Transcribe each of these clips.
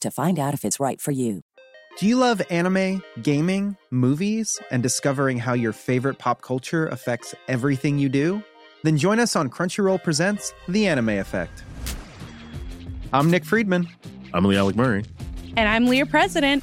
to find out if it's right for you. Do you love anime, gaming, movies, and discovering how your favorite pop culture affects everything you do? Then join us on Crunchyroll Presents The Anime Effect. I'm Nick Friedman. I'm Lee Alec Murray. And I'm Leah President.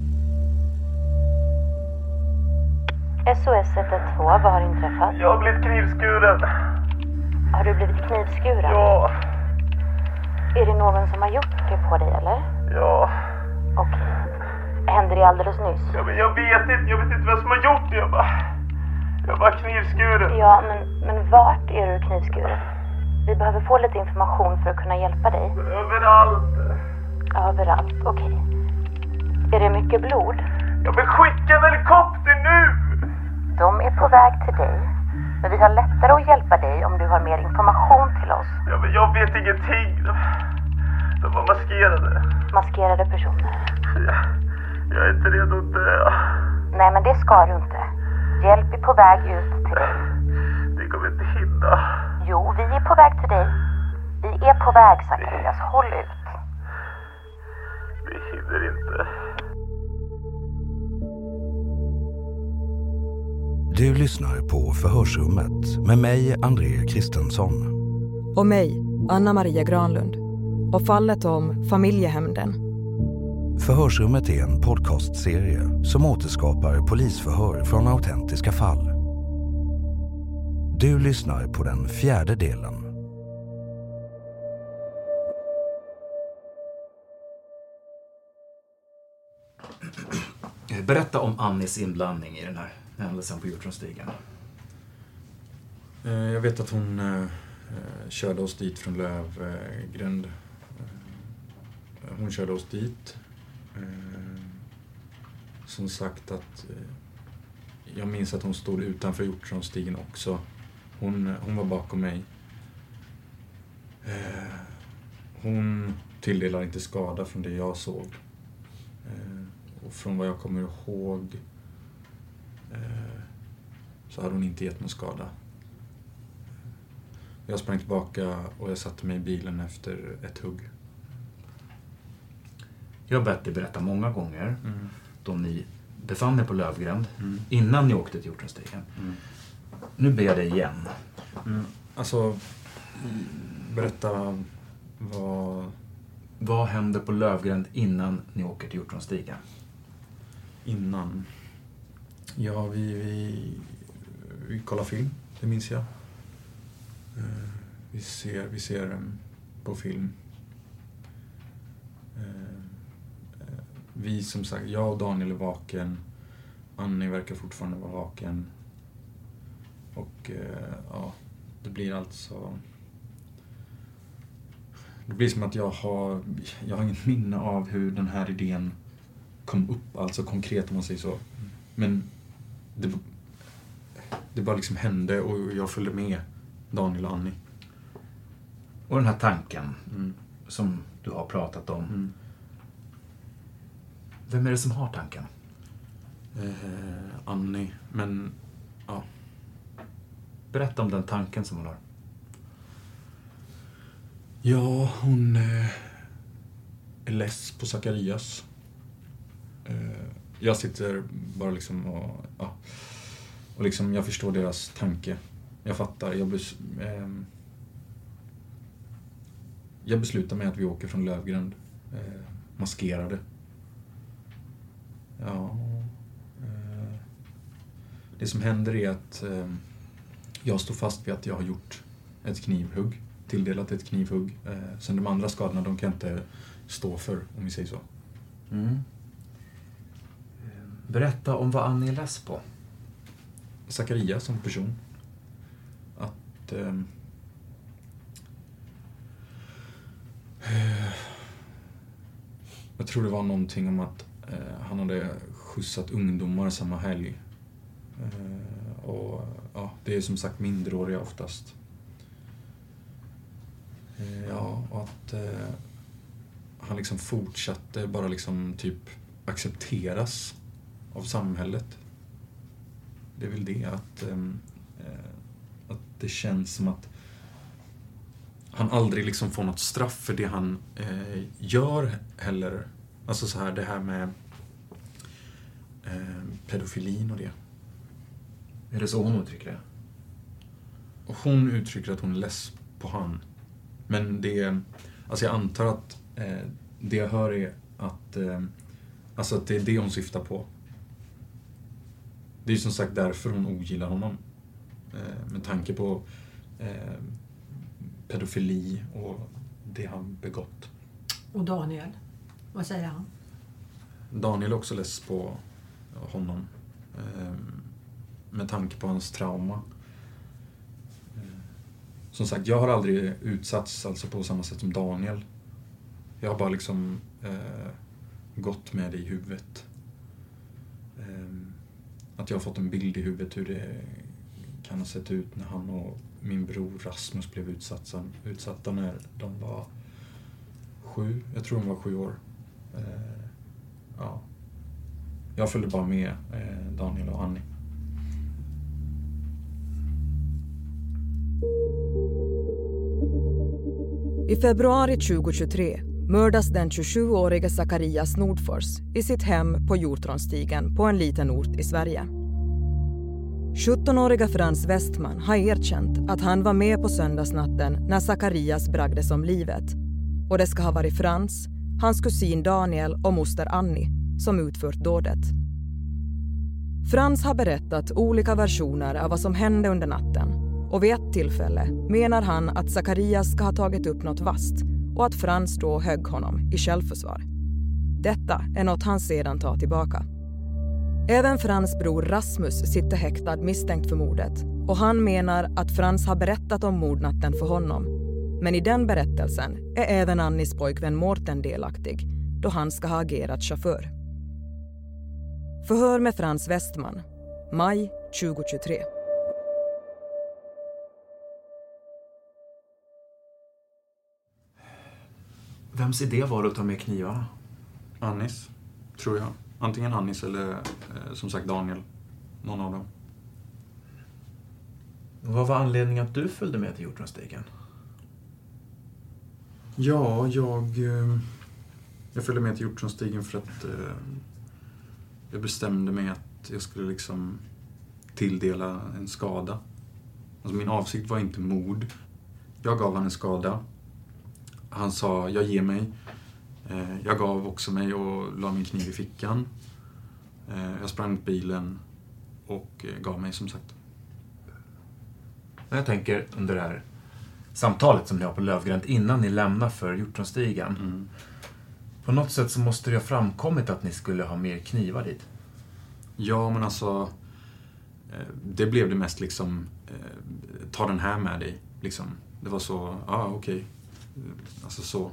SOS 112, vad har inträffat? Jag har blivit knivskuren. Har du blivit knivskuren? Ja, Är det någon som har gjort det på dig eller? ja. Okej. Hände det alldeles nyss? Jag, men jag vet inte, jag vet inte vem som har gjort det. Jag bara... Jag bara knivskuren. Ja, men, men vart är du knivskuren? Vi behöver få lite information för att kunna hjälpa dig. Överallt. Överallt, okej. Är det mycket blod? Jag vill skicka en helikopter nu! De är på väg till dig. Men vi har lättare att hjälpa dig om du har mer information till oss. Ja, men jag vet ingenting. De, de var maskerade. Maskerade personer. Jag, jag är inte redo att dö. Nej, men det ska du inte. Hjälp är på väg ut till dig. Det kommer inte hinna. Jo, vi är på väg till dig. Vi är på väg, Zacharias. Håll ut. Du lyssnar på Förhörsrummet med mig, André Kristensson. Och mig, Anna Maria Granlund. Och fallet om familjehämnden. Förhörsrummet är en podcastserie som återskapar polisförhör från autentiska fall. Du lyssnar på den fjärde delen. Berätta om Annis inblandning i den här händelsen på Hjortronstigen. Eh, jag vet att hon eh, eh, körde oss dit från Lövgränd. Hon körde oss dit. Som sagt att jag minns att hon stod utanför Hjortronstigen också. Hon, hon var bakom mig. Hon tilldelar inte skada från det jag såg. Och från vad jag kommer ihåg så hade hon inte gett någon skada. Jag sprang tillbaka och jag satte mig i bilen efter ett hugg. Jag har bett dig berätta många gånger Mm. då ni befann er på Lövgränd Mm. innan ni åkte till Hjortronstigen. Mm. Nu ber jag dig igen. Mm. alltså, berätta vad... Vad händer på Lövgränd innan ni åker till Hjortronstigen? Innan? Ja, vi, vi, vi kollar film, det minns jag. Eh, vi ser, vi ser ehm, på film. Eh, eh, vi som sagt, jag och Daniel är vaken. Annie verkar fortfarande vara vaken. Och ja, det blir alltså... Det blir som att jag har, jag har inget minne av hur den här idén kom upp, alltså konkret om man säger så. Men det, det bara liksom hände och jag följde med Daniel och Annie. Och den här tanken Mm. som du har pratat om. Mm. Vem är det som har tanken? Eh, Annie, men ja. Berätta om den tanken som hon har. Ja, hon eh, är less på Zacharias. Eh, jag sitter bara liksom och... Ja, och liksom, jag förstår deras tanke. Jag fattar. Jag, bes, eh, jag beslutar mig att vi åker från Lövgränd. Eh, maskerade. Ja... Eh, det som händer är att eh, jag står fast vid att jag har gjort ett knivhugg tilldelat ett knivhugg. Eh, sen de andra skadorna, de kan jag inte stå för, om vi säger så. Mm. Berätta om vad Annie är less på. Zacharias som person. Att... eh, jag tror det var någonting om att eh, han hade skjutsat ungdomar samma helg. Eh, och ja, det är som sagt minderåriga oftast. Eh, Ja, och att eh, han liksom fortsatte bara liksom typ accepteras av samhället. Det är väl det att, ehm, eh, att det känns som att han aldrig liksom får något straff för det han eh, gör heller. Alltså så här det här med eh, pedofilin och det. Är det så hon uttrycker det? Och hon uttrycker att hon är less på han. Men det, alltså jag antar att eh, det jag hör är att, eh, alltså att det är det hon syftar på. Det är ju som sagt därför hon ogillar honom. Eh, med tanke på eh, pedofili och det han begått. Och Daniel, vad säger han? Daniel är också less på honom. Eh, med tanke på hans trauma. Eh, Som sagt, jag har aldrig utsatts alltså på samma sätt som Daniel. Jag har bara liksom eh, gått med det i huvudet. Att jag har fått en bild i huvudet hur det kan ha sett ut när han och min bror Rasmus blev utsatta, utsatta när de var sju, jag tror de var sju år. Eh, ja. Jag följde bara med eh, Daniel och Annie. I februari 2023 mördas den 27-årige Zacharias Nordfors i sitt hem på Hjortronstigen på en liten ort i Sverige. 17-åriga Frans Westman har erkänt att han var med på söndagsnatten när Zacharias bragdes om livet. Och det ska ha varit Frans, hans kusin Daniel och moster Annie som utfört dådet. Frans har berättat olika versioner av vad som hände under natten och vid ett tillfälle menar han att Zacharias ska ha tagit upp något vasst och att Frans då högg honom i självförsvar. Detta är något han sedan tar tillbaka. Även Frans bror Rasmus sitter häktad misstänkt för mordet och han menar att Frans har berättat om mordnatten för honom. Men i den berättelsen är även Annis pojkvän Mårten delaktig då han ska ha agerat chaufför. Förhör med Frans Westman, maj 2023. Vems idé var det att ta med knivarna? Annis, tror jag. Antingen Annis eller eh, som sagt Daniel. Någon av dem. Vad var anledningen att du följde med till Hjortronstigen? Ja, jag... eh, Jag följde med till Hjortronstigen för att eh, jag bestämde mig att jag skulle liksom tilldela en skada. Alltså min avsikt var inte mord. Jag gav han en skada. Han sa, jag ger mig. Eh, Jag gav också mig och la min kniv i fickan. Eh, Jag sprang mot bilen och eh, gav mig som sagt. Jag tänker under det här samtalet som ni har på Lövgränd innan ni lämnar för Hjortronstigen. Mm. På något sätt så måste det ha framkommit att ni skulle ha mer knivar dit. Ja, men alltså... Det blev det mest liksom, ta den här med dig. Liksom. Det var så, ja ah, okej. Alltså så.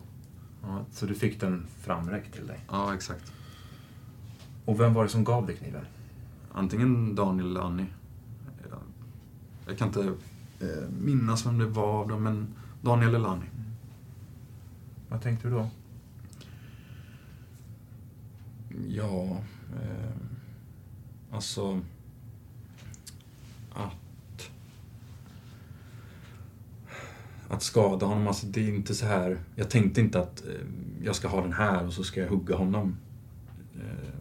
Ja, så du fick den framräckt till dig? Ja, exakt. Och vem var det som gav dig kniven? Antingen Daniel eller Annie. Jag, jag kan inte eh, minnas vem det var av dem, men Daniel eller Annie. Vad tänkte du då? Ja, eh, alltså... Att... Att skada honom, alltså det är inte så här... Jag tänkte inte att eh, jag ska ha den här och så ska jag hugga honom. Eh,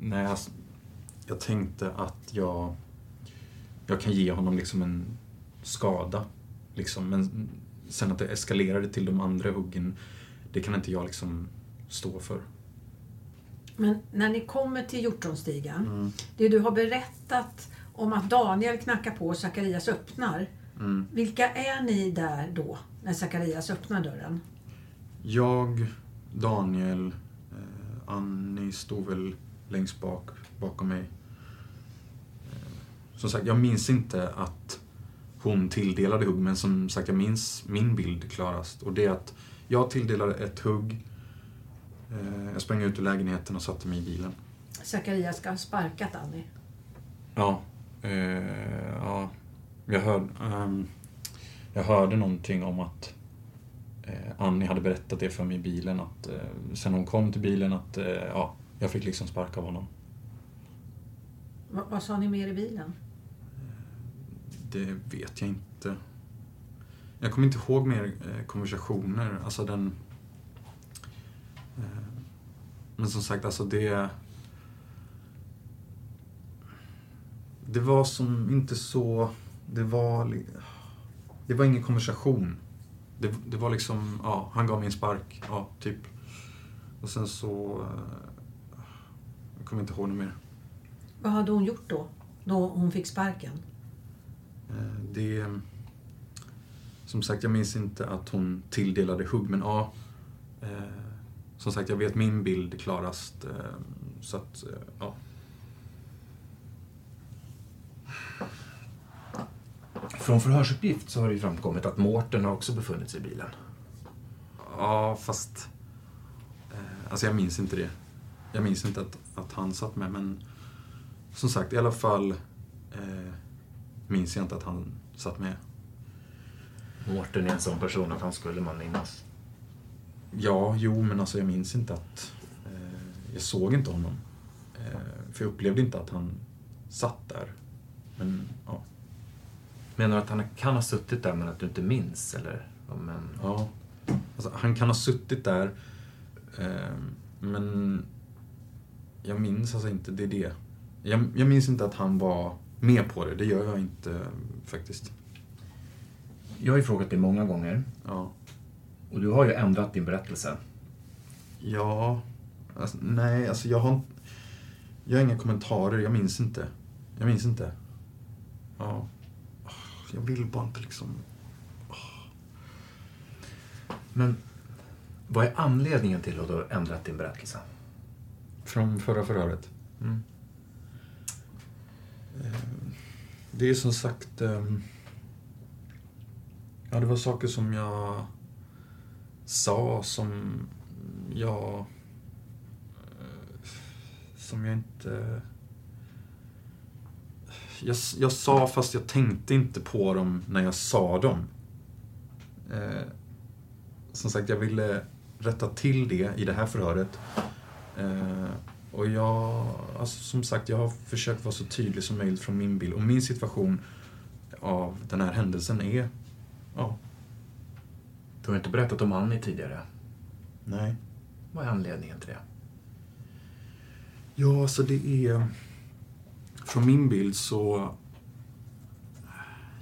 nej, alltså, jag tänkte att jag... Jag kan ge honom liksom en skada. Liksom, men sen att det eskalerade till de andra huggen, det kan inte jag liksom stå för. Men när ni kommer till Hjortronstigen, Mm. det du har berättat om att Daniel knackar på och Zacharias öppnar. Mm. Vilka är ni där då, när Zacharias öppnar dörren? Jag, Daniel, eh, Annie stod väl längst bak, bakom mig. Eh, som sagt, jag minns inte att hon tilldelade hugg, men som sagt, jag minns min bild klarast. Och det är att jag tilldelade ett hugg, eh, jag sprang ut ur lägenheten och satte mig i bilen. Zacharias ska ha sparkat Annie. Ja, eh, ja jag, hörde, ehm, jag hörde någonting om att eh, Annie hade berättat det för mig i bilen, att eh, sen hon kom till bilen att eh, ja, jag fick liksom sparka av honom. Va- vad sa ni mer i bilen? Det vet jag inte. Jag kommer inte ihåg mer eh, konversationer, alltså den... Eh, men som sagt, alltså det... Det var som inte så... Det var... Det var ingen konversation. Det, det var liksom, ja, han gav mig en spark, ja, typ. Och sen så... Eh, jag kommer inte ihåg något mer. Vad hade hon gjort då? Då hon fick sparken? Eh, Det... Som sagt, jag minns inte att hon tilldelade hugg, men ja. eh, Som sagt, jag vet min bild klarast. eh, Så att, eh, ja. Från förhörsuppgift så har det ju framkommit att Mårten har också befunnit sig i bilen. Ja, fast... Eh, alltså jag minns inte det. Jag minns inte att, att han satt med, men... Som sagt, i alla fall eh, minns jag inte att han satt med. Mårten är en sån person att han skulle man minnas. Ja, jo, men alltså jag minns inte att... Eh, jag såg inte honom. Eh, för jag upplevde inte att han satt där. Men, ja. Menar du att han kan ha suttit där men att du inte minns? Eller? Men... Ja. Alltså, han kan ha suttit där, eh, men jag minns alltså inte, det är det. Jag, jag minns inte att han var med på det, det gör jag inte faktiskt. Jag har ju frågat dig många gånger. Ja. Och du har ju ändrat din berättelse. Ja, alltså, nej, alltså jag har Jag har inga kommentarer, jag minns inte. Jag minns inte. Ja. Jag vill bara inte liksom... Men vad är anledningen till att du har ändrat din berättelse? Från förra förhöret? Mm. Eh, Det är som sagt... ehm, Ja, det var saker som jag sa som jag... eh, Som jag inte... Jag, jag sa fast jag tänkte inte på dem när jag sa dem. Eh, Som sagt, jag ville rätta till det i det här förhöret. Eh, och jag, alltså som sagt, jag har försökt vara så tydlig som möjligt från min bild. Och min situation av den här händelsen är, ja. Du har inte berättat om Annie tidigare. Nej. Vad är anledningen till det? Ja, alltså det är... Från min bild så...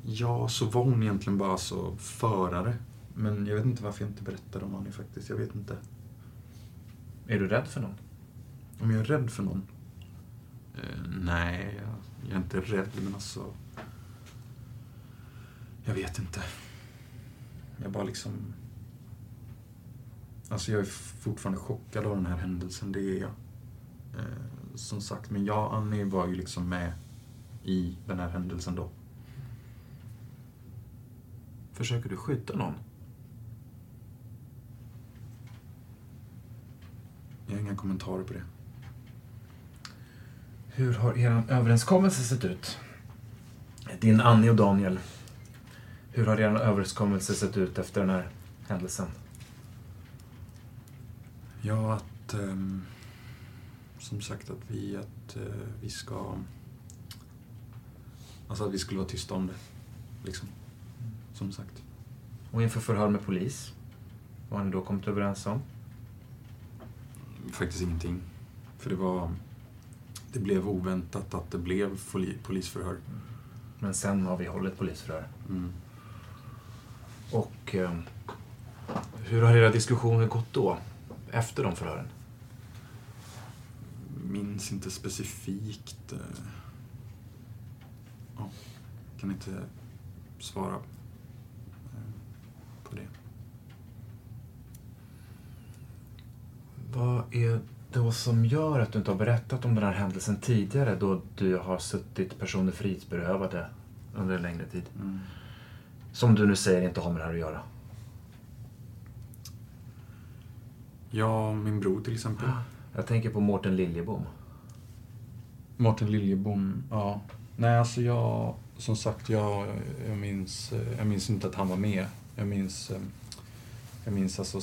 Ja, så var hon egentligen bara så förare. Men jag vet inte varför jag inte berättade om Annie faktiskt. Jag vet inte. Är du rädd för någon? Om jag är rädd för någon? Eh, nej, jag, jag är inte rädd, men alltså... Jag vet inte. Jag bara liksom... Alltså jag är fortfarande chockad av den här händelsen, det är jag. Eh, som sagt, men jag och Annie var ju liksom med i den här händelsen då. Försöker du skydda någon? Jag har inga kommentarer på det. Hur har er överenskommelse sett ut? Din Annie och Daniel. Hur har er överenskommelse sett ut efter den här händelsen? Ja, att... ehm, som sagt att vi, att eh, vi ska... Alltså att vi skulle vara tysta om det. Liksom. Som sagt. Och inför förhör med polis? Vad har ni då kommit överens om? Faktiskt ingenting. För det var... Det blev oväntat att det blev poli- polisförhör. Men sen har vi hållit polisförhör. Mm. Och eh, hur har era diskussioner gått då? Efter de förhören? Minns inte specifikt. eh, Ja, kan inte svara eh, på det. Vad är det som gör att du inte har berättat om den här händelsen tidigare då du har suttit personer frihetsberövade under en längre tid? Som du nu säger inte har med det här att göra. Ja, min bror till exempel. Jag tänker på Mårten Liljebom. Mårten Liljebom, ja. Nej, alltså jag... Som sagt, jag, jag, minns, jag minns inte att han var med. Jag minns... Eh, jag minns alltså...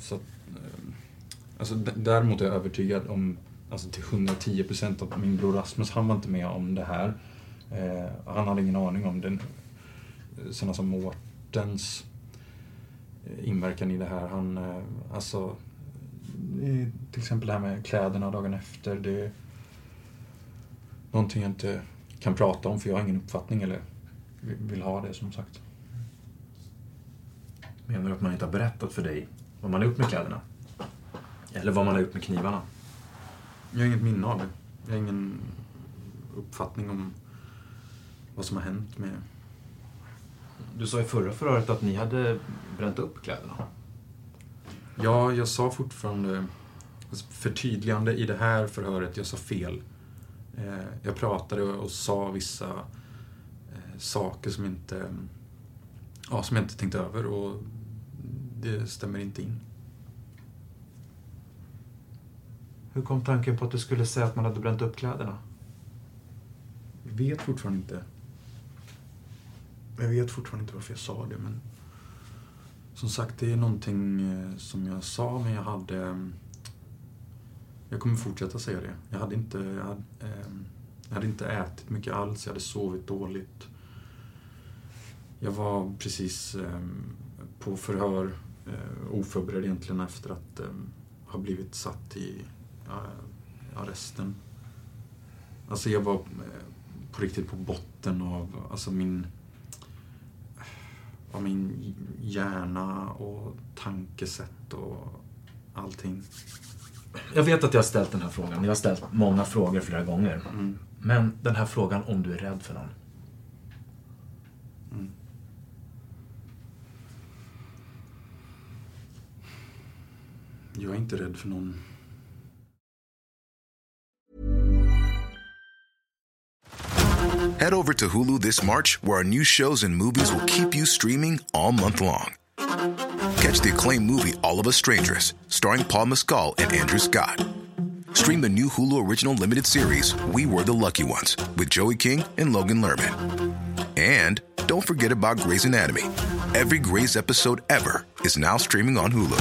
Så att, eh, alltså däremot är jag övertygad om, alltså till 110 procent att min bror Rasmus, han var inte med om det här. Eh, han hade ingen aning om den. Eh, Sådana som Mårtens inverkan i det här. Han, alltså... Till exempel det här med kläderna dagen efter. Det, någonting jag inte kan prata om för jag har ingen uppfattning eller vill- ha det som sagt. Menar du att man inte har berättat för dig vad man har gjort med kläderna? Eller vad man har gjort med knivarna? Jag har inget minne av det. Jag har ingen uppfattning om vad som har hänt med... Du sa i förra förhöret att ni hade bränt upp kläderna. Ja, jag sa fortfarande... Alltså förtydligande i det här förhöret, jag sa fel. Eh, Jag pratade och sa vissa eh, saker som inte... Ja, som jag inte tänkt över och det stämmer inte in. Hur kom tanken på att du skulle säga att man hade bränt upp kläderna? Jag vet fortfarande inte. Jag vet fortfarande inte varför jag sa det, men... Som sagt, det är någonting eh, som jag sa, men jag hade... Jag kommer fortsätta säga det. Jag hade inte, jag hade, eh, jag hade inte ätit mycket alls, jag hade sovit dåligt. Jag var precis eh, på förhör, eh, oförberedd egentligen efter att eh, ha blivit satt i eh, arresten. Alltså jag var eh, på riktigt på botten av alltså min, av min hjärna och tankesätt och allting. Jag vet att jag har ställt den här frågan. Jag har ställt många frågor flera gånger. Mm. Men den här frågan om du är rädd för någon. Mm. Jag är inte rädd för någon. Head over to Hulu this March, where our new shows and movies will keep you streaming all month long. Catch the acclaimed movie All of Us Strangers, starring Paul Mescal and Andrew Scott. Stream the new Hulu original limited series We Were the Lucky Ones with Joey King and Logan Lerman. And don't forget about Grey's Anatomy. Every Grey's episode ever is now streaming on Hulu.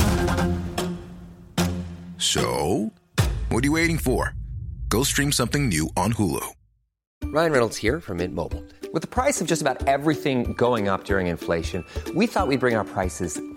So, what are you waiting for? Go stream something new on Hulu. Ryan Reynolds here from Mint Mobile. With the price of just about everything going up during inflation, we thought we'd bring our prices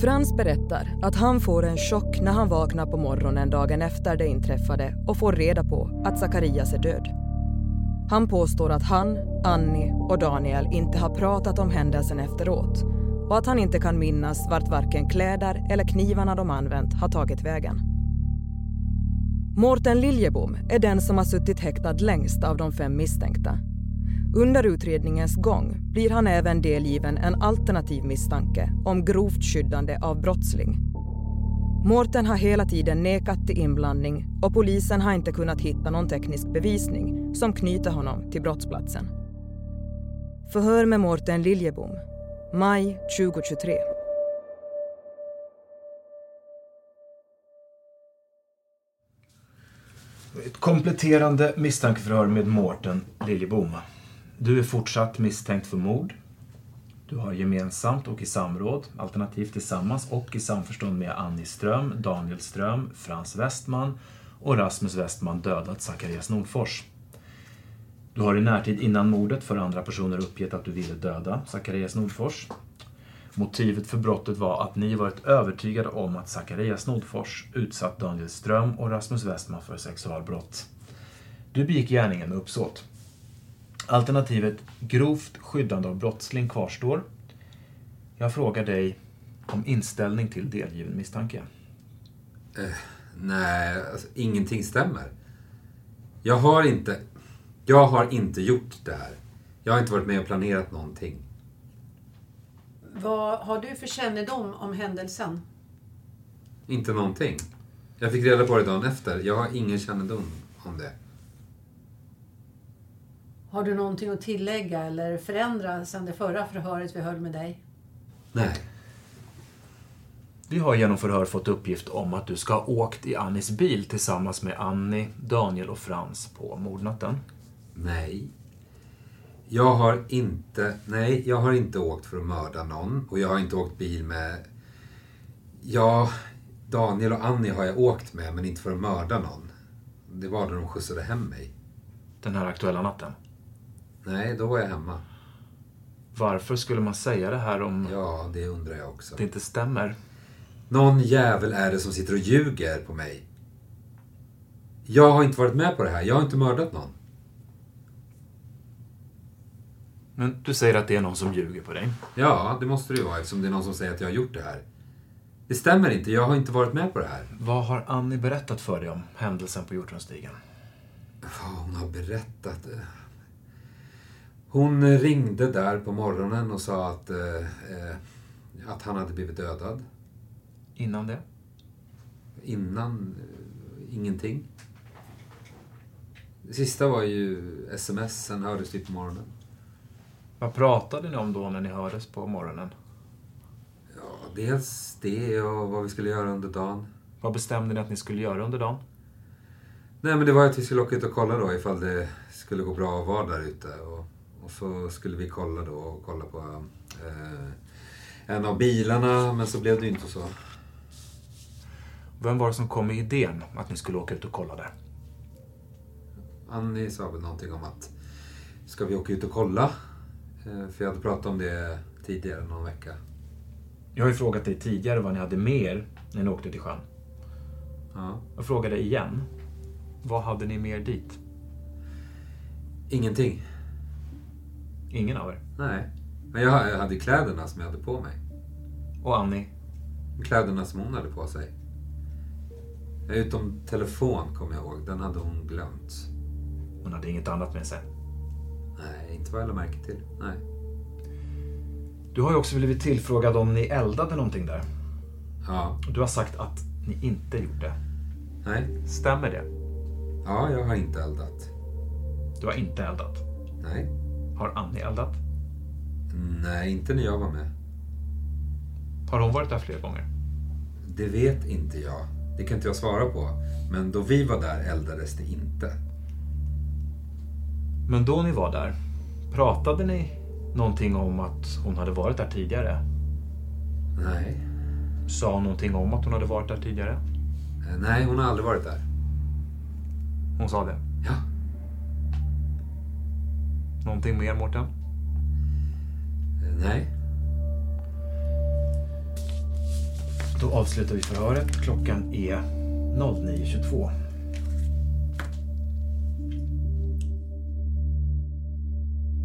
Frans berättar att han får en chock när han vaknar på morgonen dagen efter det inträffade och får reda på att Zacharias är död. Han påstår att han, Annie och Daniel inte har pratat om händelsen efteråt och att han inte kan minnas vart varken kläder eller knivarna de använt har tagit vägen. Mårten Liljebom är den som har suttit häktad längst av de fem misstänkta. Under utredningens gång blir han även delgiven en alternativ misstanke om grovt skyddande av brottsling. Mårten har hela tiden nekat till inblandning och polisen har inte kunnat hitta någon teknisk bevisning som knyter honom till brottsplatsen. Förhör med Mårten Liljebom, maj 2023. Ett kompletterande misstankeförhör med Mårten Liljebom. Du är fortsatt misstänkt för mord. Du har gemensamt och i samråd, alternativt tillsammans och i samförstånd med Annie Ström, Daniel Ström, Frans Westman och Rasmus Westman dödat Zacharias Nordfors. Du har i närtid innan mordet för andra personer uppgett att du ville döda Zacharias Nordfors. Motivet för brottet var att ni varit övertygade om att Zacharias Nordfors utsatt Daniel Ström och Rasmus Westman för sexualbrott. Du begick gärningen med uppsåt. Alternativet grovt skyddande av brottsling kvarstår. Jag frågar dig om inställning till delgiven misstanke. Eh, nej, alltså, ingenting stämmer. Jag har inte... Jag har inte gjort det här. Jag har inte varit med och planerat någonting. Vad har du för kännedom om händelsen? Inte någonting. Jag fick reda på det dagen efter. Jag har ingen kännedom om det. Har du någonting att tillägga eller förändra sedan det förra förhöret vi höll med dig? Nej. Vi har genom förhör fått uppgift om att du ska ha åkt i Annis bil tillsammans med Annie, Daniel och Frans på mordnatten. Nej. Jag har inte... Nej, jag har inte åkt för att mörda någon. Och jag har inte åkt bil med... Ja, Daniel och Annie har jag åkt med, men inte för att mörda någon. Det var när de skjutsade hem mig. Den här aktuella natten? Nej, då var jag hemma. Varför skulle man säga det här om... Ja, det undrar jag också. Det inte stämmer. Någon jävel är det som sitter och ljuger på mig. Jag har inte varit med på det här. Jag har inte mördat någon. Men du säger att det är någon som ljuger på dig? Ja, det måste det ju vara eftersom det är någon som säger att jag har gjort det här. Det stämmer inte. Jag har inte varit med på det här. Vad har Annie berättat för dig om händelsen på Hjortronstigen? Vad hon har berättat? Hon ringde där på morgonen och sa att... Eh, eh, att han hade blivit dödad. Innan det? Innan, eh, ingenting. Det sista var ju sms, sen hördes vi på morgonen. Vad pratade ni om då när ni hördes på morgonen? Ja, dels det och vad vi skulle göra under dagen. Vad bestämde ni att ni skulle göra under dagen? Nej, men det var att vi skulle åka ut och kolla då ifall det skulle gå bra att vara där ute. Och, och så skulle vi kolla då och kolla på eh, en av bilarna, men så blev det ju inte så. Vem var det som kom med idén att ni skulle åka ut och kolla där? Annie sa väl någonting om att ska vi åka ut och kolla? Eh, För jag hade pratat om det tidigare, någon vecka. Jag har ju frågat dig tidigare vad ni hade med er när ni åkte till sjön. Ja. Jag frågar dig igen. Vad hade ni med er dit? Ingenting. Ingen av er? Nej. Men jag hade kläderna som jag hade på mig. Och Annie? Kläderna som hon hade på sig. Utom telefon kommer jag ihåg. Den hade hon glömt. Hon hade inget annat med sig? Nej, inte vad jag lade märke till. Nej. Du har ju också blivit tillfrågad om ni eldade någonting där. Ja. Du har sagt att ni inte gjorde. Nej. Stämmer det? Ja, jag har inte eldat. Du har inte eldat? Nej. Har Annie eldat? Nej, inte när jag var med. Har hon varit där flera gånger? Det vet inte jag. Det kan inte jag svara på. Men då vi var där eldades det inte. Men då ni var där, pratade ni någonting om att hon hade varit där tidigare? Nej. Sa hon någonting om att hon hade varit där tidigare? Eh, Nej, hon har aldrig varit där. Hon sa det? Någonting mer, Mårten? Nej. Då avslutar vi förhöret. Klockan är 09.22.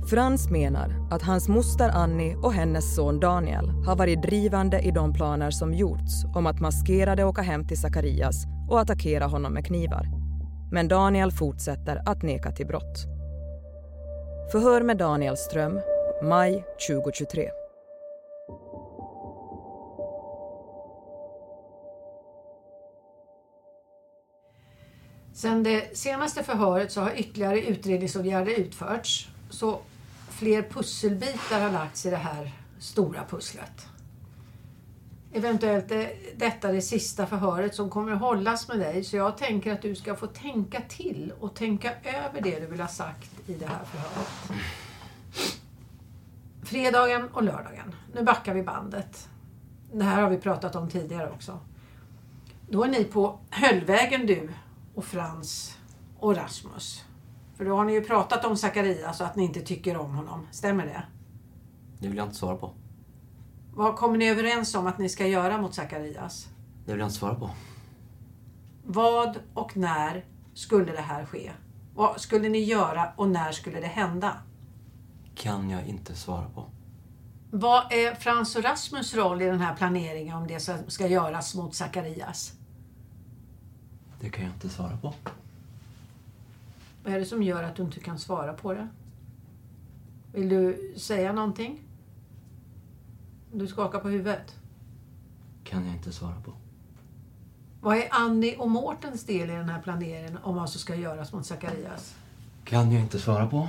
Frans menar att hans moster Annie och hennes son Daniel har varit drivande i de planer som gjorts om att maskerade åka hem till Zacharias och attackera honom med knivar. Men Daniel fortsätter att neka till brott. Förhör med Daniel Ström, maj 2023. Sen det senaste förhöret så har ytterligare utredningsåtgärder utförts. Så fler pusselbitar har lagts i det här stora pusslet. Eventuellt är detta det sista förhöret som kommer att hållas med dig. Så jag tänker att du ska få tänka till och tänka över det du vill ha sagt i det här förhöret. Fredagen och lördagen. Nu backar vi bandet. Det här har vi pratat om tidigare också. Då är ni på Höllvägen du och Frans och Rasmus. För då har ni ju pratat om Zacharias och att ni inte tycker om honom. Stämmer det? Det vill jag inte svara på. Vad kommer ni överens om att ni ska göra mot Zacharias? Det vill jag inte svara på. Vad och när skulle det här ske? Vad skulle ni göra och när skulle det hända? Kan jag inte svara på. Vad är Frans och Rasmus roll i den här planeringen om det som ska göras mot Zacharias? Det kan jag inte svara på. Vad är det som gör att du inte kan svara på det? Vill du säga någonting? Du skakar på huvudet. Kan jag inte svara på. Vad är Annie och Mårtens del i den här planeringen om vad som ska göras mot Zacharias? Kan jag inte svara på.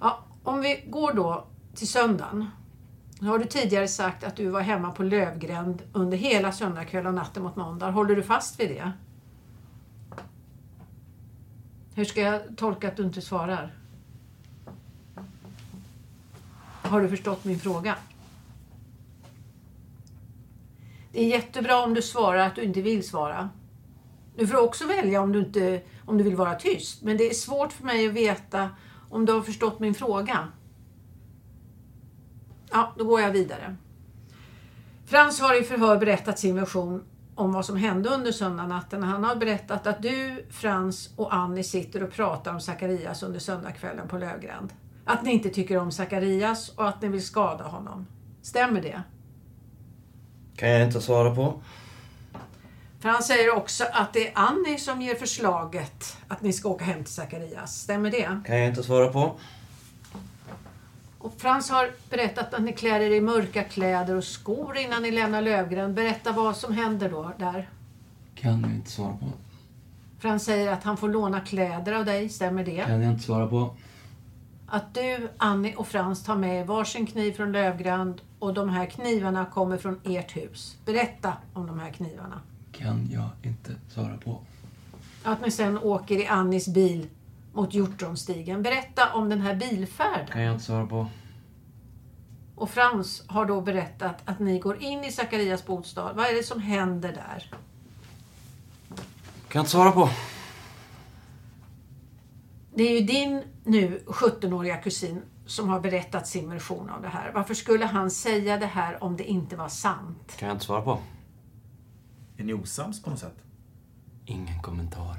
Ja, om vi går då till söndagen. Nu har du tidigare sagt att du var hemma på Lövgränd under hela söndagkväll och natten mot måndag. Håller du fast vid det? Hur ska jag tolka att du inte svarar? Har du förstått min fråga? Det är jättebra om du svarar att du inte vill svara. Du får också välja om du, inte, om du vill vara tyst. Men det är svårt för mig att veta om du har förstått min fråga. Ja, då går jag vidare. Frans har i förhör berättat sin version om vad som hände under söndagsnatten. Han har berättat att du, Frans och Annie sitter och pratar om Zacharias under söndagskvällen på Lövgränd. Att ni inte tycker om Zacharias och att ni vill skada honom. Stämmer det? Kan jag inte svara på. Frans säger också att det är Annie som ger förslaget att ni ska åka hem till Zacharias. Stämmer det? Kan jag inte svara på. Och Frans har berättat att ni klär er i mörka kläder och skor innan ni lämnar Lövgren. Berätta vad som händer då där. Kan jag inte svara på. Frans säger att han får låna kläder av dig, stämmer det? Kan jag inte svara på. Att du, Annie och Frans tar med varsin kniv från Lövgrand och de här knivarna kommer från ert hus. Berätta om de här knivarna. Kan jag inte svara på. Att ni sen åker i Annis bil mot Hjortronstigen. Berätta om den här bilfärden. Kan jag inte svara på. Och Frans har då berättat att ni går in i Sakarias bostad. Vad är det som händer där? Kan jag inte svara på. Det är ju din nu 17-åriga kusin som har berättat sin version av det här. Varför skulle han säga det här om det inte var sant? Kan jag inte svara på. Är ni osams på något sätt? Ingen kommentar.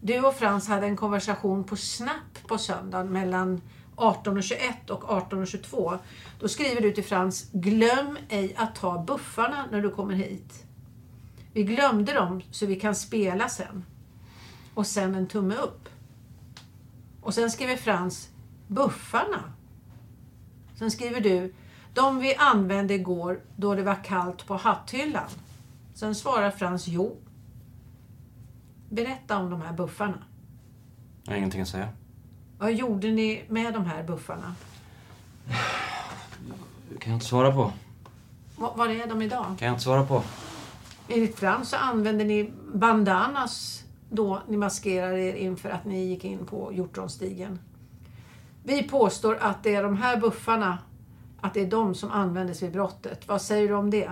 Du och Frans hade en konversation på Snap på söndagen mellan 18.21 och 18.22. Då skriver du till Frans, glöm ej att ta buffarna när du kommer hit. Vi glömde dem så vi kan spela sen. Och sen en tumme upp. Och sen skriver Frans, buffarna. Sen skriver du, de vi använde igår då det var kallt på hatthyllan. Sen svarar Frans, jo. Berätta om de här buffarna. Jag har ingenting att säga. Vad gjorde ni med de här buffarna? Kan jag inte svara på. Var är de idag? Kan jag inte svara på. Enligt Frans så använde ni bandanas då ni maskerade er inför att ni gick in på Hjortronstigen. Vi påstår att det är de här buffarna, att det är de som användes vid brottet. Vad säger du om det?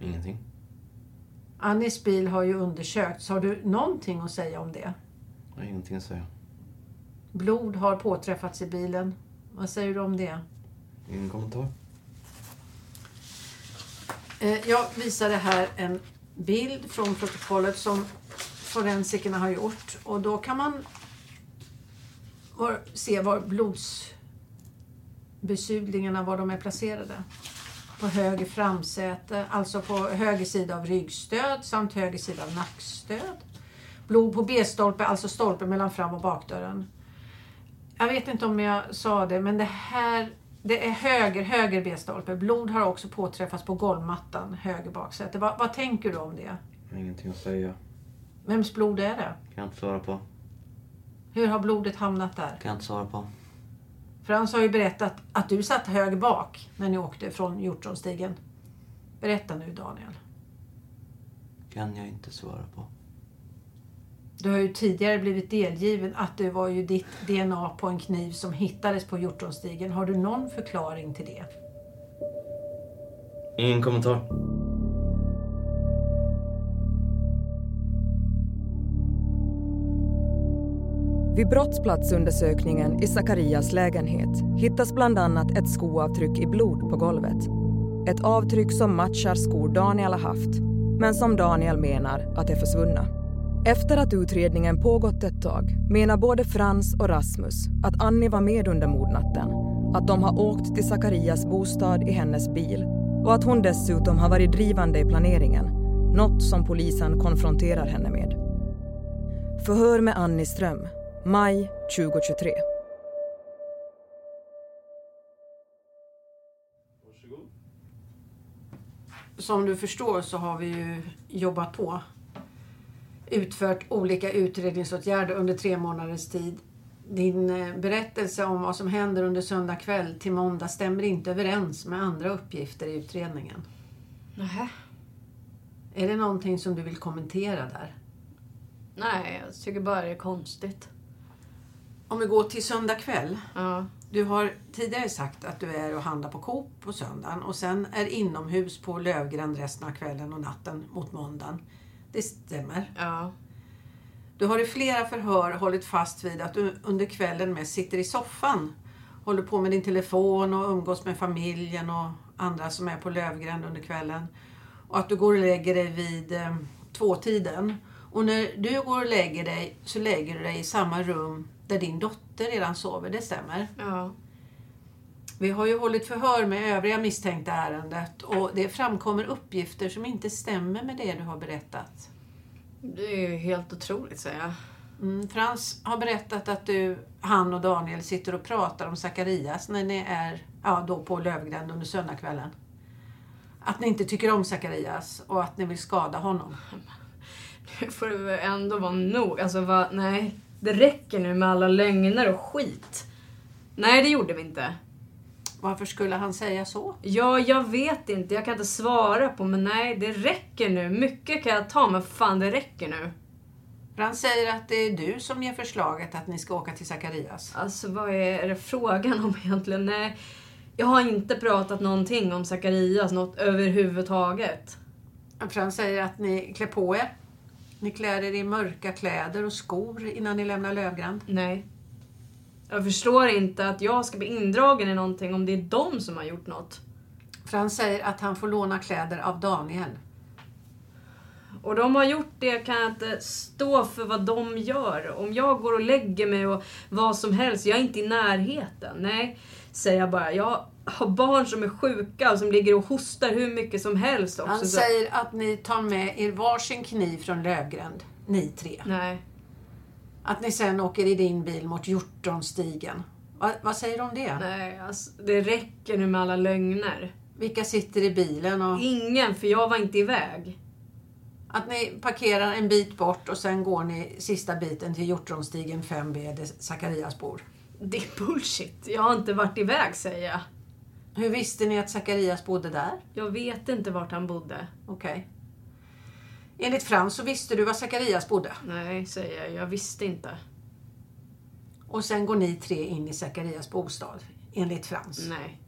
Ingenting. Annis bil har ju undersökts. Har du någonting att säga om det? Jag har ingenting att säga. Blod har påträffats i bilen. Vad säger du om det? Ingen kommentar. Eh, Jag visade här en bild från protokollet som forensikerna har gjort. Och då kan man var, se var blodsbesudlingarna var de är placerade. På höger framsäte, alltså på höger sida av ryggstöd samt höger sida av nackstöd. Blod på B-stolpe, alltså stolpen mellan fram och bakdörren. Jag vet inte om jag sa det, men det här det är höger, höger B-stolpe. Blod har också påträffats på golvmattan, höger baksäte. Vad, vad tänker du om det? Ingenting att säga. Vems blod är det? Kan jag inte svara på. Hur har blodet hamnat där? Kan jag inte svara på. Frans har ju berättat att du satt höger bak när ni åkte från Hjortronstigen. Berätta nu Daniel. Kan jag inte svara på. Du har ju tidigare blivit delgiven att det var ju ditt DNA på en kniv som hittades på Hjortronstigen. Har du någon förklaring till det? Ingen kommentar. Vid brottsplatsundersökningen i Sakarias lägenhet hittas bland annat ett skoavtryck i blod på golvet. Ett avtryck som matchar skor Daniel har haft, men som Daniel menar att är försvunna. Efter att utredningen pågått ett tag menar både Frans och Rasmus att Annie var med under mordnatten, att de har åkt till Sakarias bostad i hennes bil och att hon dessutom har varit drivande i planeringen, något som polisen konfronterar henne med. Förhör med Annie Ström, maj 2023. Som du förstår så har vi ju jobbat på. Utfört olika utredningsåtgärder under tre månaders tid. Din eh, berättelse om vad som händer under söndag kväll till måndag stämmer inte överens med andra uppgifter i utredningen. Nähä. Är det någonting som du vill kommentera där? Nej, jag tycker bara det är konstigt. Om vi går till söndag kväll. Ja. Du har tidigare sagt att du är och handlar på Coop på söndagen och sen är inomhus på Lövgren resten av kvällen och natten mot måndagen. Det stämmer. Ja. Du har i flera förhör hållit fast vid att du under kvällen mest sitter i soffan. Håller på med din telefon och umgås med familjen och andra som är på Lövgren under kvällen. Och att du går och lägger dig vid eh, tvåtiden. Och när du går och lägger dig så lägger du dig i samma rum där din dotter redan sover. Det stämmer. Ja. Vi har ju hållit förhör med övriga misstänkta ärendet och det framkommer uppgifter som inte stämmer med det du har berättat. Det är ju helt otroligt, säger jag. Mm, Frans har berättat att du, han och Daniel sitter och pratar om Zacharias när ni är ja, då på Lövgränd under söndagskvällen. Att ni inte tycker om Zacharias och att ni vill skada honom. Nu får det väl ändå vara nog. Alltså, va, nej. Det räcker nu med alla lögner och skit. Nej, det gjorde vi inte. Varför skulle han säga så? Ja, jag vet inte. Jag kan inte svara på, men nej, det räcker nu. Mycket kan jag ta, men fan, det räcker nu. Frans säger att det är du som ger förslaget att ni ska åka till Zacharias. Alltså, vad är det frågan om egentligen? Nej, jag har inte pratat någonting om Zacharias, något överhuvudtaget. Frans säger att ni klär på er. Ni klär er i mörka kläder och skor innan ni lämnar Lövgränd. Nej. Jag förstår inte att jag ska bli indragen i någonting om det är de som har gjort något. Frans säger att han får låna kläder av Daniel. Och de har gjort det kan jag inte stå för vad de gör. Om jag går och lägger mig och vad som helst, jag är inte i närheten. Nej, säger jag bara. Jag har barn som är sjuka och som ligger och hostar hur mycket som helst också. Han säger att ni tar med er varsin kniv från Lövgränd, ni tre. Nej. Att ni sen åker i din bil mot Hjortronstigen. Va, vad säger du om det? Nej, alltså, det räcker nu med alla lögner. Vilka sitter i bilen? Och... Ingen, för jag var inte iväg. Att ni parkerar en bit bort och sen går ni sista biten till Hjortronstigen 5B där Zacharias bor. Det är bullshit. Jag har inte varit iväg, säger jag. Hur visste ni att Zacharias bodde där? Jag vet inte vart han bodde. Okej. Enligt Frans så visste du var Zacharias bodde. Nej, säger jag. Jag visste inte. Och sen går ni tre in i Zacharias bostad. Enligt Frans. Nej.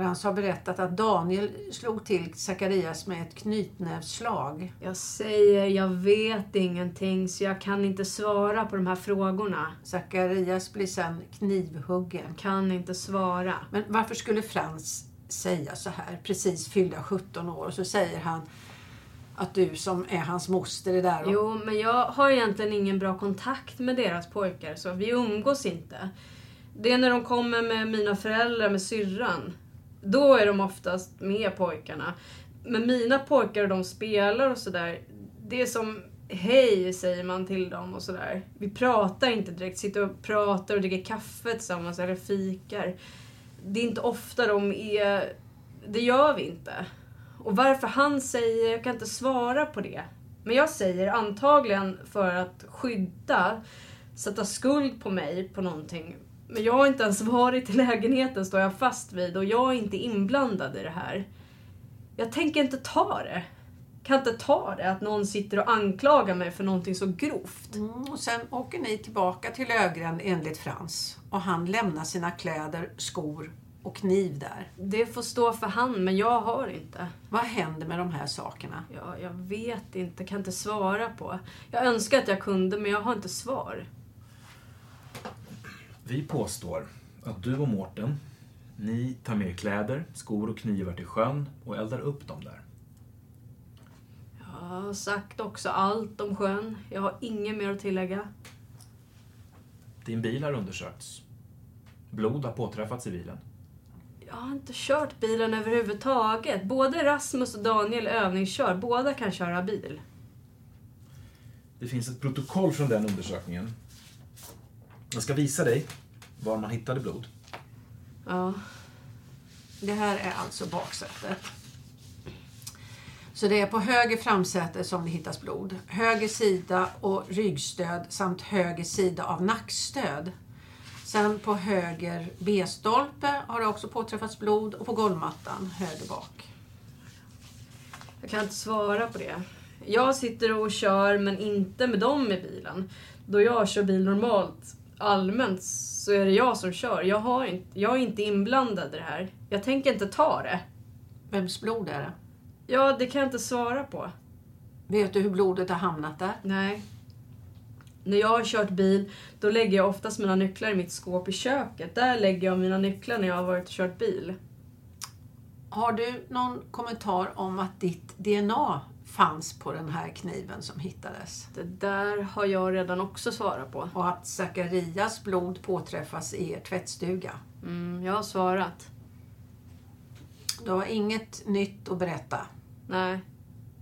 Frans har berättat att Daniel slog till Zacharias med ett knytnävsslag. Jag säger, jag vet ingenting, så jag kan inte svara på de här frågorna. Zacharias blir sen knivhuggen. Jag kan inte svara. Men varför skulle Frans säga så här, precis fyllda 17 år, och så säger han att du som är hans moster är där och... Jo, men jag har egentligen ingen bra kontakt med deras pojkar, så vi umgås inte. Det är när de kommer med mina föräldrar, med syrran. Då är de oftast med pojkarna. Men mina pojkar, och de spelar och sådär. Det är som hej, säger man till dem och sådär. Vi pratar inte direkt, sitter och pratar och dricker kaffe tillsammans eller fikar. Det är inte ofta de är... Det gör vi inte. Och varför han säger, jag kan inte svara på det. Men jag säger antagligen för att skydda, sätta skuld på mig på någonting. Men jag har inte ens varit i lägenheten står jag fast vid och jag är inte inblandad i det här. Jag tänker inte ta det. Kan inte ta det att någon sitter och anklagar mig för någonting så grovt. Mm, och sen åker ni tillbaka till Lövgränd enligt Frans. Och han lämnar sina kläder, skor och kniv där. Det får stå för han, men jag har inte. Vad händer med de här sakerna? Ja, jag vet inte, kan inte svara på. Jag önskar att jag kunde, men jag har inte svar. Vi påstår att du och Mårten, ni tar med er kläder, skor och knivar till sjön och eldar upp dem där. Jag har sagt också allt om sjön. Jag har inget mer att tillägga. Din bil har undersökts. Blod har påträffats i bilen. Jag har inte kört bilen överhuvudtaget. Både Rasmus och Daniel övningskör. Båda kan köra bil. Det finns ett protokoll från den undersökningen. Jag ska visa dig var man hittade blod. Ja. Det här är alltså baksätet. Så det är på höger framsäte som det hittas blod. Höger sida och ryggstöd samt höger sida av nackstöd. Sen på höger B-stolpe har det också påträffats blod och på golvmattan höger bak. Jag kan inte svara på det. Jag sitter och kör, men inte med dem i bilen. Då jag kör bil normalt, allmänt, så är det jag som kör. Jag, har inte, jag är inte inblandad i det här. Jag tänker inte ta det. Vems blod är det? Ja, det kan jag inte svara på. Vet du hur blodet har hamnat där? Nej. När jag har kört bil, då lägger jag oftast mina nycklar i mitt skåp i köket. Där lägger jag mina nycklar när jag har varit och kört bil. Har du någon kommentar om att ditt DNA fanns på den här kniven som hittades? Det där har jag redan också svarat på. Och att Zacharias blod påträffas i er tvättstuga? Mm, jag har svarat. Du har inget nytt att berätta? Nej.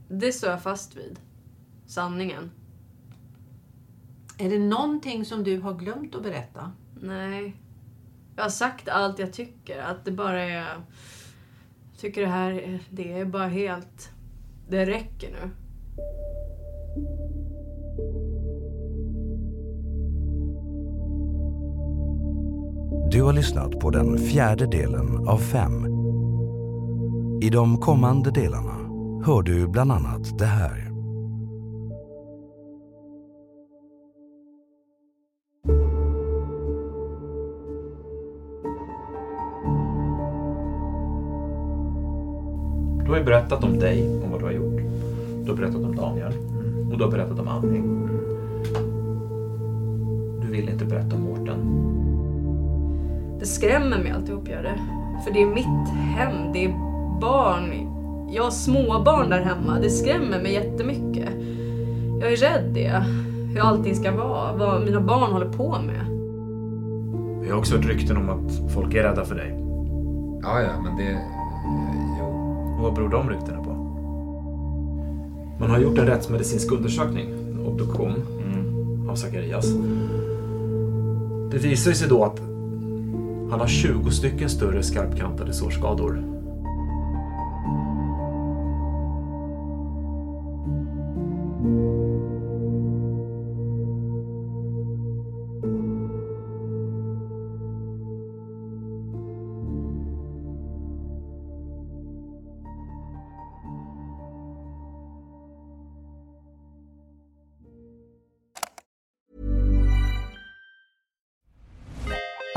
Det står jag fast vid. Sanningen. Är det någonting som du har glömt att berätta? Nej. Jag har sagt allt jag tycker. Att det bara är... Jag tycker det här är- det är bara helt... Det räcker nu. Du har lyssnat på den fjärde delen av fem. I de kommande delarna hör du bland annat det här. Du har ju berättat om dig, du har berättat om Daniel. Och du har berättat om Annie. Du vill inte berätta om Mårten. Det skrämmer mig alltihop, gör det. För det är mitt hem, det är barn. Jag har småbarn där hemma. Det skrämmer mig jättemycket. Jag är rädd det. Hur allting ska vara. Vad mina barn håller på med. Vi har också hört rykten om att folk är rädda för dig. Ja, ja, men det... Och vad beror de ryktena på? Man har gjort en rättsmedicinsk undersökning, en obduktion, av Zacharias. Det visar sig då att han har 20 stycken större skarpkantade sårskador.